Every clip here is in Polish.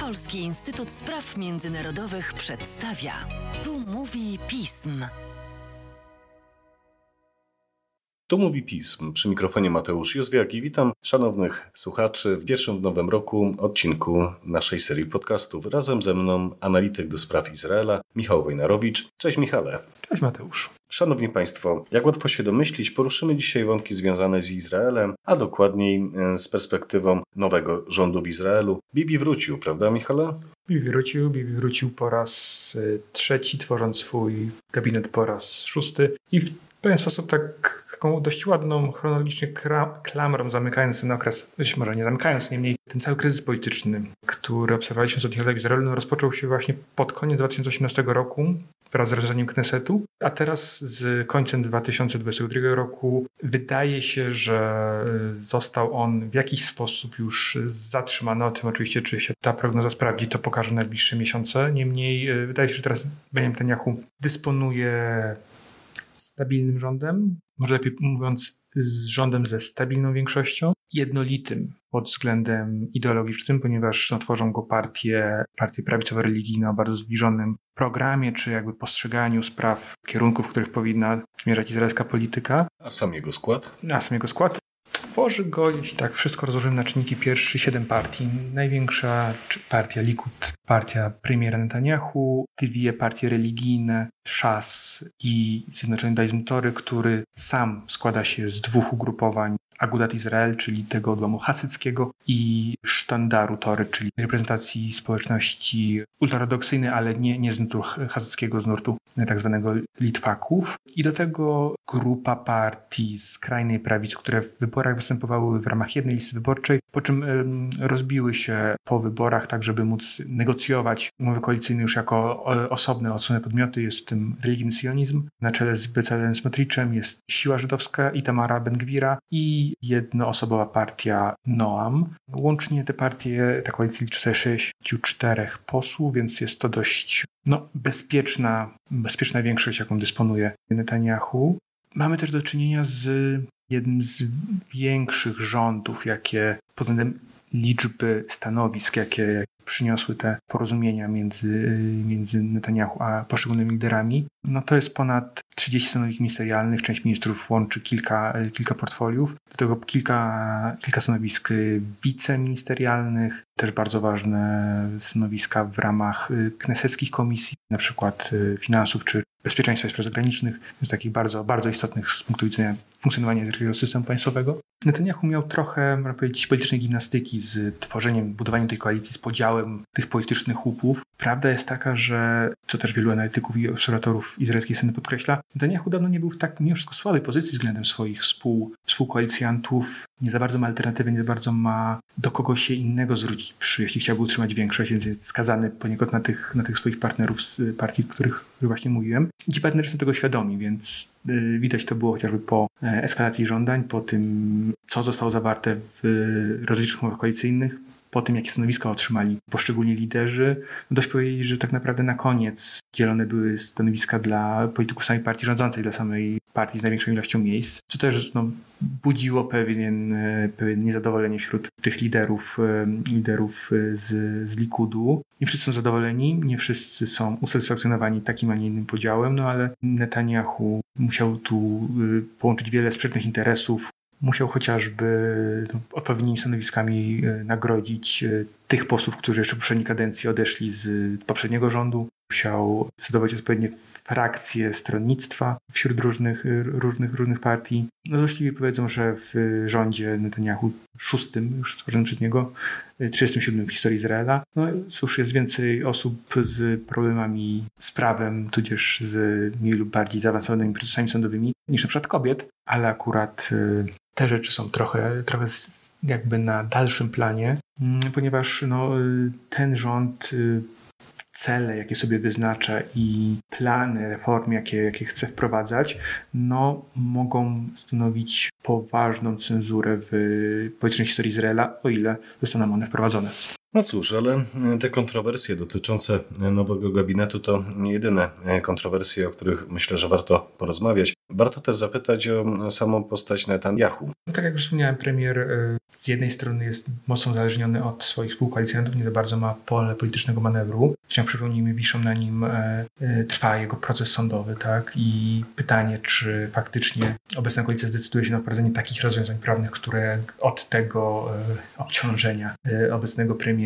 Polski Instytut Spraw Międzynarodowych przedstawia. Tu mówi pism. Tu mówi pism. Przy mikrofonie Mateusz Józwiak i witam szanownych słuchaczy w pierwszym w nowym roku odcinku naszej serii podcastów. Razem ze mną analityk do spraw Izraela Michał Wojnarowicz. Cześć Michale. Cześć Mateusz. Szanowni Państwo, jak łatwo się domyślić, poruszymy dzisiaj wątki związane z Izraelem, a dokładniej e, z perspektywą nowego rządu w Izraelu. Bibi wrócił, prawda Michale? Bibi wrócił, Bibi wrócił po raz e, trzeci, tworząc swój gabinet po raz szósty i w pewien sposób tak, taką dość ładną, chronologicznie klamrą zamykając ten okres, może nie zamykając, niemniej ten cały kryzys polityczny, który obserwowaliśmy z lat w Izraelu, no, rozpoczął się właśnie pod koniec 2018 roku wraz z rozwiązaniem Knesetu, a teraz z końcem 2022 roku wydaje się, że został on w jakiś sposób już zatrzymany. O tym oczywiście, czy się ta prognoza sprawdzi, to pokaże najbliższe miesiące. Niemniej e, wydaje się, że teraz Benjamin Netanyahu dysponuje stabilnym rządem, może lepiej mówiąc, z rządem ze stabilną większością, jednolitym pod względem ideologicznym, ponieważ no, tworzą go partie, partie prawicowo-religijne o bardzo zbliżonym programie, czy jakby postrzeganiu spraw, kierunków, w których powinna zmierzać izraelska polityka. A sam jego skład? A sam jego skład. Tworzy go, jeśli tak wszystko rozłożymy na czynniki pierwszy, siedem partii. Największa partia Likud, partia premiera Netanyahu, dwie partie religijne, Szas i Zjednoczony Daizm Tory, który sam składa się z dwóch ugrupowań Agudat Izrael, czyli tego odłamu hasyckiego i Sztandaru Tory, czyli reprezentacji społeczności ultraortodoksyjnej, ale nie, nie z nurtu hasyckiego, z nurtu tak zwanego Litwaków. I do tego grupa partii skrajnej prawicy, które w wyborach występowały w ramach jednej listy wyborczej, po czym rozbiły się po wyborach, tak żeby móc negocjować umowy koalicyjne już jako osobne, osobne podmioty. Jest w tym religijny sionizm. Na czele z Becalem Smotriczem jest Siła Żydowska i Tamara Ben-Gwira i jednoosobowa partia Noam. Łącznie te partie, ta koalicja liczy sobie 64 posłów, więc jest to dość no, bezpieczna, bezpieczna większość, jaką dysponuje Netanyahu. Mamy też do czynienia z jednym z większych rządów, jakie pod względem liczby stanowisk, jakie przyniosły te porozumienia między, między Netanyahu a poszczególnymi liderami, no to jest ponad 30 stanowisk ministerialnych, część ministrów łączy kilka, kilka portfoliów, do tego kilka, kilka stanowisk wiceministerialnych, też bardzo ważne stanowiska w ramach kneseckich komisji, na przykład finansów czy bezpieczeństwa i spraw zagranicznych, więc takich bardzo, bardzo istotnych z punktu widzenia funkcjonowania takiego systemu państwowego. Netanyahu miał trochę, można powiedzieć, politycznej gimnastyki z tworzeniem, budowaniem tej koalicji, z tych politycznych łupów. Prawda jest taka, że, co też wielu analityków i obserwatorów izraelskiej sceny podkreśla, Netanyahu dawno nie był w tak mimo wszystko słabej pozycji względem swoich współ, współkoalicjantów. Nie za bardzo ma alternatywy, nie za bardzo ma do kogo się innego zwrócić, przy, jeśli chciałby utrzymać większość, więc jest skazany poniekąd na tych, na tych swoich partnerów z partii, o których właśnie mówiłem. I ci partnerzy są tego świadomi, więc y, widać to było chociażby po e, eskalacji żądań, po tym, co zostało zawarte w rozlicznych umowach koalicyjnych, po tym, jakie stanowiska otrzymali poszczególni liderzy, no dość powiedzieć, że tak naprawdę na koniec dzielone były stanowiska dla polityków samej partii rządzącej, dla samej partii z największą ilością miejsc, co też no, budziło pewien, pewien niezadowolenie wśród tych liderów, liderów z, z Likudu. Nie wszyscy są zadowoleni, nie wszyscy są usatysfakcjonowani takim, a nie innym podziałem, no ale Netanyahu musiał tu połączyć wiele sprzecznych interesów, musiał chociażby no, odpowiednimi stanowiskami e, nagrodzić e, tych posłów, którzy jeszcze w poprzedniej kadencji odeszli z poprzedniego rządu. Musiał zdobyć odpowiednie frakcje stronnictwa wśród różnych, e, różnych, różnych partii. No złośliwie powiedzą, że w rządzie Netanyahu szóstym, już stworzonym przez niego, 37 w historii Izraela, no cóż, jest więcej osób z problemami z prawem, tudzież z mniej lub bardziej zaawansowanymi procesami sądowymi niż na przykład kobiet, ale akurat te rzeczy są trochę, trochę jakby na dalszym planie, mm, ponieważ no, ten rząd y, cele, jakie sobie wyznacza i plany reform, jakie, jakie chce wprowadzać, no, mogą stanowić poważną cenzurę w politycznej historii Izraela, o ile zostaną one wprowadzone. No cóż, ale e, te kontrowersje dotyczące e, nowego gabinetu to nie jedyne e, kontrowersje, o których myślę, że warto porozmawiać. Warto też zapytać o samą postać Netanyahu. No tak jak już wspomniałem, premier z jednej strony jest mocno uzależniony od swoich współkoalicjantów, nie za bardzo ma pole politycznego manewru. Wciąż przypomnijmy, wiszą na nim, trwa jego proces sądowy, tak? I pytanie, czy faktycznie obecna koalicja zdecyduje się na wprowadzenie takich rozwiązań prawnych, które od tego obciążenia obecnego premiera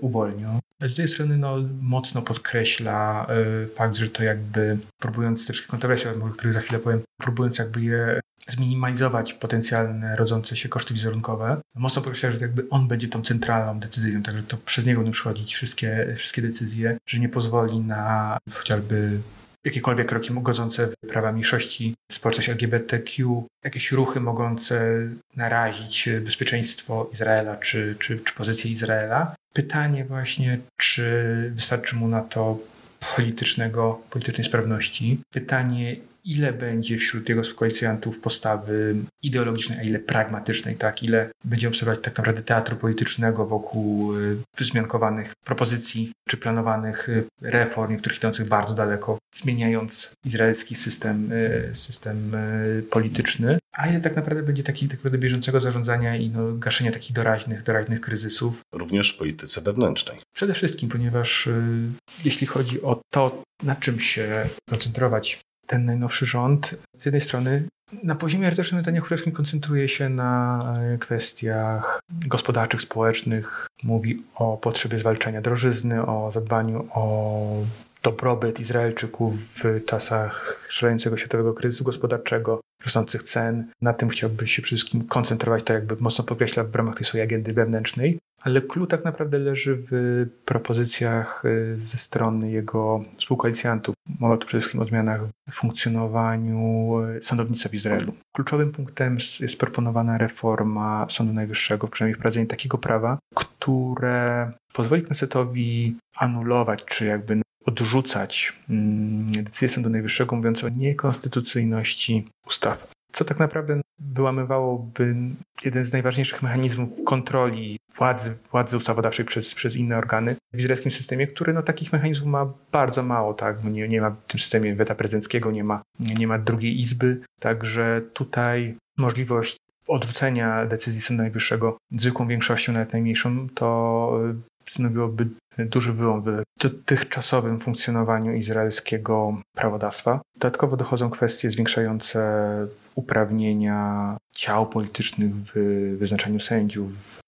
uwolnią. Z drugiej strony no, mocno podkreśla fakt, że to jakby próbując te wszystkie kontrowersje, o których za chwilę powiem, próbując jakby je zminimalizować potencjalne rodzące się koszty wizerunkowe. Mocno podkreśla, że jakby on będzie tą centralną decyzją, także to przez niego będą przychodzić wszystkie, wszystkie decyzje, że nie pozwoli na chociażby jakiekolwiek kroki godzące w prawa mniejszości, społeczność LGBTQ, jakieś ruchy mogące narazić bezpieczeństwo Izraela czy, czy, czy pozycję Izraela. Pytanie właśnie, czy wystarczy mu na to politycznego, politycznej sprawności. Pytanie, ile będzie wśród jego koalicjantów postawy ideologicznej, a ile pragmatycznej, tak? Ile będzie obserwować tak naprawdę teatru politycznego wokół y, wyzmiankowanych propozycji czy planowanych y, reform, niektórych idących bardzo daleko, zmieniając izraelski system, y, system polityczny, a ile tak naprawdę będzie takich tak bieżącego zarządzania i no, gaszenia takich doraźnych, doraźnych kryzysów. Również w polityce wewnętrznej. Przede wszystkim, ponieważ jeśli chodzi o to, na czym się koncentrować ten najnowszy rząd z jednej strony na poziomie artystycznym Netanyahu koncentruje się na e, kwestiach gospodarczych, społecznych. Mówi o potrzebie zwalczania drożyzny, o zadbaniu o dobrobyt Izraelczyków w czasach szalejącego światowego kryzysu gospodarczego, rosnących cen. Na tym chciałby się przede wszystkim koncentrować, to jakby mocno podkreśla w ramach tej swojej agendy wewnętrznej ale clue tak naprawdę leży w propozycjach y, ze strony jego współkoalicjantów. Mowa tu przede wszystkim o zmianach w funkcjonowaniu y, sądownictwa w Izraelu. Kluczowym punktem jest proponowana reforma Sądu Najwyższego, przynajmniej wprowadzenie takiego prawa, które pozwoli Knesetowi anulować, czy jakby odrzucać mm, decyzję Sądu Najwyższego mówiąc o niekonstytucyjności ustaw co tak naprawdę wyłamywałoby jeden z najważniejszych mechanizmów kontroli władzy, władzy ustawodawczej przez, przez inne organy w izraelskim systemie, który no, takich mechanizmów ma bardzo mało. Tak? Nie, nie ma w tym systemie weta prezydenckiego, nie ma, nie ma drugiej izby, także tutaj możliwość odrzucenia decyzji Sądu Najwyższego zwykłą większością, nawet najmniejszą, to stanowiłoby duży wyłom w dotychczasowym funkcjonowaniu izraelskiego prawodawstwa. Dodatkowo dochodzą kwestie zwiększające uprawnienia ciał politycznych w wyznaczaniu sędziów,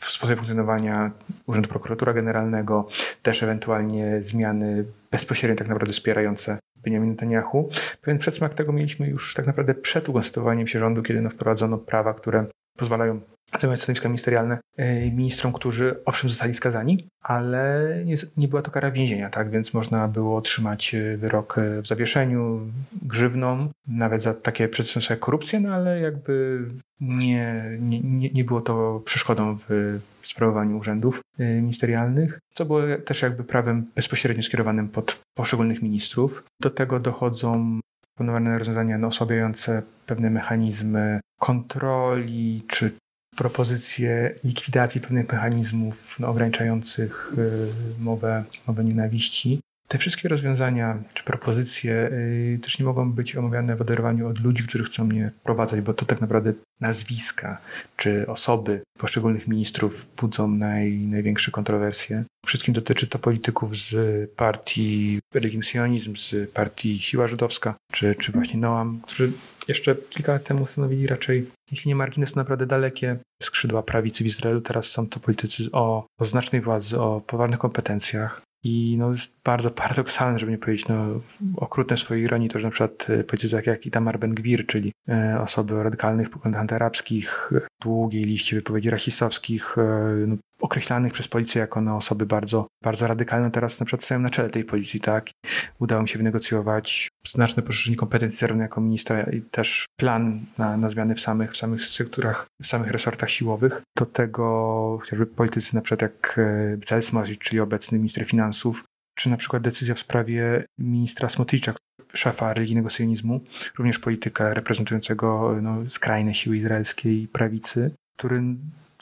w sposobie funkcjonowania Urzędu Prokuratura Generalnego, też ewentualnie zmiany bezpośrednio tak naprawdę wspierające Benjamin Netanyahu. Pewien przedsmak tego mieliśmy już tak naprawdę przed ukonstytuowaniem się rządu, kiedy no wprowadzono prawa, które pozwalają zajmować stanowiska ministerialne e, ministrom, którzy owszem zostali skazani, ale nie, nie, była to kara więzienia, tak? Więc można było otrzymać e, wyrok e, w zawieszeniu, grzywną, nawet za takie przestępstwa jak korupcję, no ale jakby nie, nie, nie było to przeszkodą w sprawowaniu urzędów ministerialnych, co było też jakby prawem bezpośrednio skierowanym pod poszczególnych ministrów. Do tego dochodzą proponowane rozwiązania no, osłabiające pewne mechanizmy kontroli czy propozycje likwidacji pewnych mechanizmów no, ograniczających y, mowę, mowę nienawiści. Te wszystkie rozwiązania czy propozycje y, też nie mogą być omawiane w oderwaniu od ludzi, którzy chcą mnie wprowadzać, bo to tak naprawdę nazwiska czy osoby poszczególnych ministrów budzą naj, największe kontrowersje. Wszystkim dotyczy to polityków z partii Religim Sionizm, z partii Siła Żydowska, czy, czy właśnie Noam, którzy jeszcze kilka lat temu stanowili raczej, jeśli nie margines, naprawdę dalekie skrzydła prawicy w Izraelu. Teraz są to politycy o, o znacznej władzy, o poważnych kompetencjach. I no, jest bardzo paradoksalne, żeby nie powiedzieć, no, okrutne w swojej ironii, to, że na przykład e, politycy jak, jak Itamar Ben-Gwir, czyli e, osoby o radykalnych poglądach antyarabskich, długiej liście wypowiedzi rasistowskich, e, no, określanych przez policję jako no, osoby bardzo, bardzo radykalne, teraz na przykład stoją na czele tej policji, tak? Udało mi się wynegocjować znaczne poszerzenie kompetencji zarówno jako ministra i też plan na, na zmiany w samych, w samych strukturach, w samych resortach siłowych. Do tego chociażby politycy na przykład jak e, Bezalel Smotrich, czyli obecny minister finansów, czy na przykład decyzja w sprawie ministra Smotricza, szefa religijnego sionizmu, również polityka reprezentującego no, skrajne siły izraelskiej prawicy, który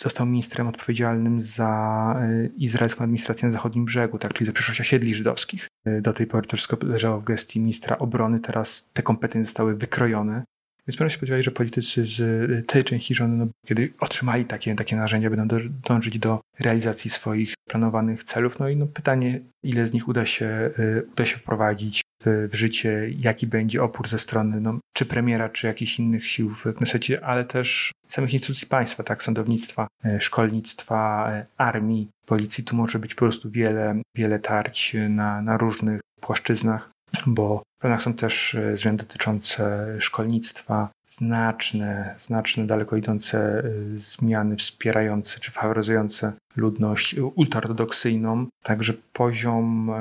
został ministrem odpowiedzialnym za izraelską administrację na zachodnim brzegu, tak, czyli za przyszłość osiedli żydowskich. Do tej pory to wszystko leżało w gestii ministra obrony, teraz te kompetencje zostały wykrojone więc możemy się spodziewać, że politycy z y, tej części rządu, no, kiedy otrzymali takie, takie narzędzia, będą dążyć do realizacji swoich planowanych celów. No i no, pytanie, ile z nich uda się, y, uda się wprowadzić w, w życie, jaki będzie opór ze strony no, czy premiera, czy jakichś innych sił w Knesecie, ale też samych instytucji państwa, tak, sądownictwa, y, szkolnictwa, armii, policji. Tu może być po prostu wiele, wiele tarć na, na różnych płaszczyznach bo w planach są też e, zmiany dotyczące szkolnictwa, znaczne, znaczne, daleko idące e, zmiany wspierające czy faworyzujące ludność ultraortodoksyjną. Także poziom,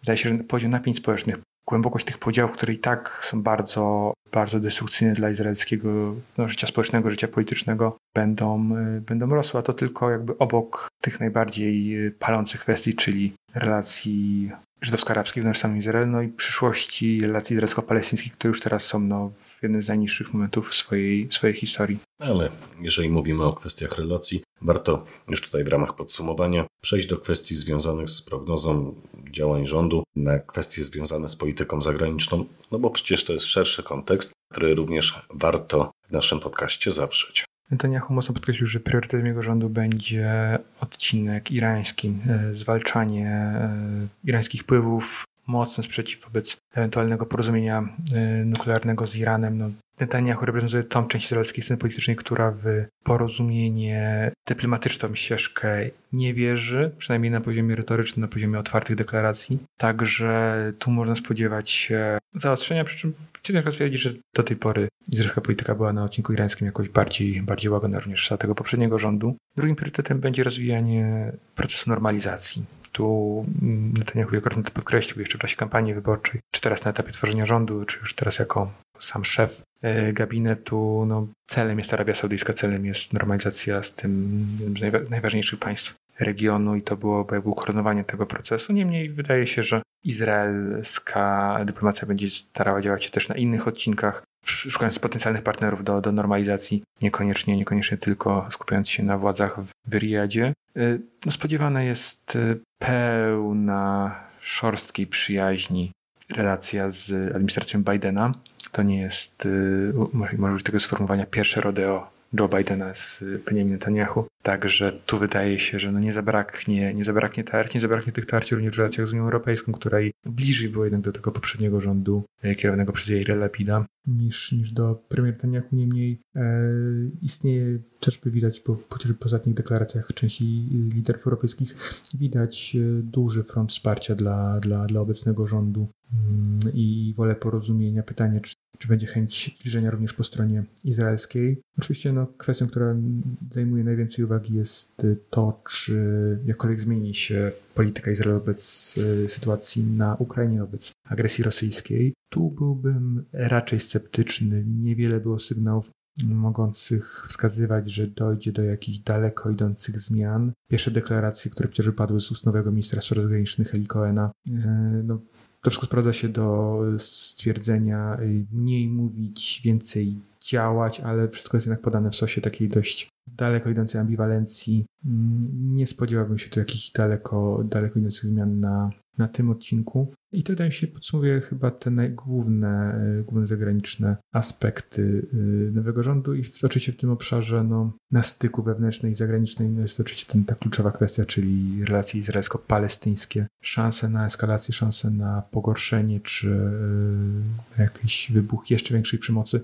wydaje się, poziom napięć społecznych, głębokość tych podziałów, które i tak są bardzo, bardzo destrukcyjne dla izraelskiego no, życia społecznego, życia politycznego, będą, e, będą rosły, a to tylko jakby obok tych najbardziej palących kwestii, czyli relacji żydowsko-arabskich w samym Izraelu, no i przyszłości relacji izraelsko-palestyńskich, które już teraz są no, w jednym z najniższych momentów swojej, swojej historii. Ale jeżeli mówimy o kwestiach relacji, warto już tutaj w ramach podsumowania przejść do kwestii związanych z prognozą działań rządu na kwestie związane z polityką zagraniczną, no bo przecież to jest szerszy kontekst, który również warto w naszym podcaście zawrzeć. Netanyahu mocno podkreślił, że priorytetem jego rządu będzie odcinek irański, e, zwalczanie e, irańskich wpływów, mocny sprzeciw wobec ewentualnego porozumienia e, nuklearnego z Iranem. No, Netanyahu reprezentuje tą część izraelskiej sceny politycznej, która w porozumienie dyplomatyczną ścieżkę nie wierzy, przynajmniej na poziomie retorycznym, na poziomie otwartych deklaracji. Także tu można spodziewać się zaostrzenia, przy czym ciężko stwierdzić, że do tej pory izraelska polityka była na odcinku irańskim jakoś bardziej, bardziej łagodna również za tego poprzedniego rządu. Drugim priorytetem będzie rozwijanie procesu normalizacji. Tu Netanyahu wielokrotnie podkreślił jeszcze w czasie kampanii wyborczej, czy teraz na etapie tworzenia rządu, czy już teraz jako sam szef e, gabinetu, no, celem jest Arabia Saudyjska, celem jest normalizacja z tym najważniejszych państw regionu i to było jakby ukoronowanie tego procesu. Niemniej wydaje się, że izraelska dyplomacja będzie starała działać się też na innych odcinkach, szukając potencjalnych partnerów do, do normalizacji, niekoniecznie, niekoniecznie tylko skupiając się na władzach w, Riyadzie. E, no, spodziewana jest e, pełna szorstkiej przyjaźni relacja z administracją Bidena. To nie jest, y, może użyć tego sformułowania, pierwsze rodeo Joe Bidena z Benjamin Netanyahu. Także tu wydaje się, że no nie zabraknie, nie zabraknie tarć, nie zabraknie tych tarć również w relacjach z Unią Europejską, której bliżej było jednak do tego poprzedniego rządu e, kierowanego przez Jair Lapida niż, niż do premier Netanyahu. Niemniej e, istnieje, chociażby widać, bo chociażby po ostatnich deklaracjach części liderów europejskich, widać e, duży front wsparcia dla, dla, dla obecnego rządu mm, i wolę porozumienia. Pytanie, czy czy będzie chęć zbliżenia również po stronie izraelskiej. Oczywiście no, kwestią, która zajmuje najwięcej uwagi jest to, czy jakkolwiek zmieni się polityka Izraela wobec y, sytuacji na Ukrainie, wobec agresji rosyjskiej. Tu byłbym raczej sceptyczny. Niewiele było sygnałów mogących wskazywać, że dojdzie do jakichś daleko idących zmian. Pierwsze deklaracje, które przecież padły z ust nowego ministra spraw zagranicznych Eli Cohena, y, no, to wszystko sprowadza się do stwierdzenia y, mniej mówić, więcej działać, ale wszystko jest jednak podane w sosie takiej dość daleko idącej ambiwalencji. Mm, nie spodziewałbym się tu jakichś daleko, daleko idących zmian na, na tym odcinku. I to mi się podsumowuje chyba te najgłówne, e, główne zagraniczne aspekty e, nowego rządu i oczywiście w tym obszarze no, na styku wewnętrznej i zagranicznej no jest oczywiście ten, ta kluczowa kwestia, czyli relacje izraelsko-palestyńskie. Szanse na eskalację, szanse na pogorszenie czy y, jakiś wybuch jeszcze większej przemocy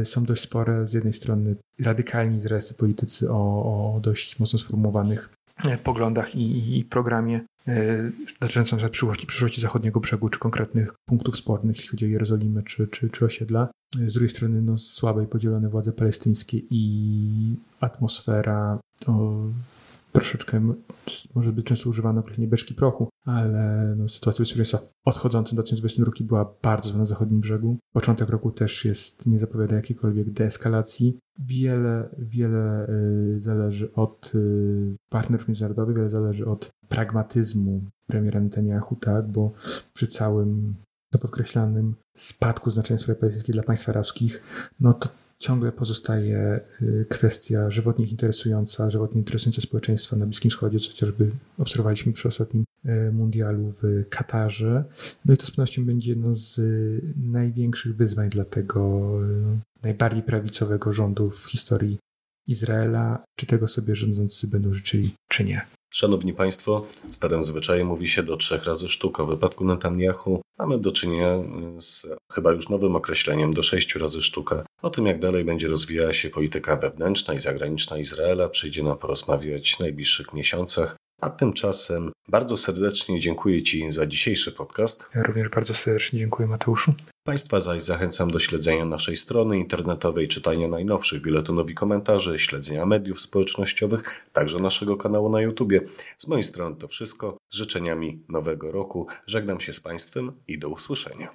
y, są dość spore. Z jednej strony radykalni izraelscy politycy o, o dość mocno sformułowanych poglądach i, i programie e, dotyczącym na przyszłości, przyszłości zachodniego brzegu, czy konkretnych punktów spornych, jeśli chodzi o Jerozolimę czy, czy, czy osiedla. E, z drugiej strony no, i podzielone władze palestyńskie i atmosfera o, troszeczkę, może być często używane określenie beczki prochu, ale no, sytuacja bezpieczeństwa odchodząca do 2022 roku była bardzo na zachodnim brzegu. Początek roku też jest, nie zapowiada jakiejkolwiek deeskalacji. Wiele, wiele y, zależy od y, partnerów międzynarodowych, wiele zależy od pragmatyzmu premiera Netanyahu, tak, bo przy całym to podkreślanym spadku znaczenia sprawy palestyńskiej dla państw arabskich, no to ciągle pozostaje y, kwestia żywotnie interesująca, żywotnie interesująca społeczeństwa na Bliskim Wschodzie, co chociażby obserwowaliśmy przy ostatnim mundialu w Katarze. No i to z pewnością będzie jedno z największych wyzwań dla tego najbardziej prawicowego rządu w historii Izraela, czy tego sobie rządzący będą życzyli, czy nie. Szanowni Państwo, starym zwyczajem mówi się do trzech razy sztuka. W wypadku Netanyahu mamy do czynienia z chyba już nowym określeniem do sześciu razy sztuka. O tym, jak dalej będzie rozwijała się polityka wewnętrzna i zagraniczna Izraela, przyjdzie nam porozmawiać w najbliższych miesiącach. A tymczasem bardzo serdecznie dziękuję Ci za dzisiejszy podcast. Ja również bardzo serdecznie dziękuję Mateuszu. Państwa zaś zachęcam do śledzenia naszej strony internetowej, czytania najnowszych biuletynów i komentarzy, śledzenia mediów społecznościowych, także naszego kanału na YouTubie. Z mojej strony to wszystko. Z życzeniami nowego roku żegnam się z Państwem i do usłyszenia.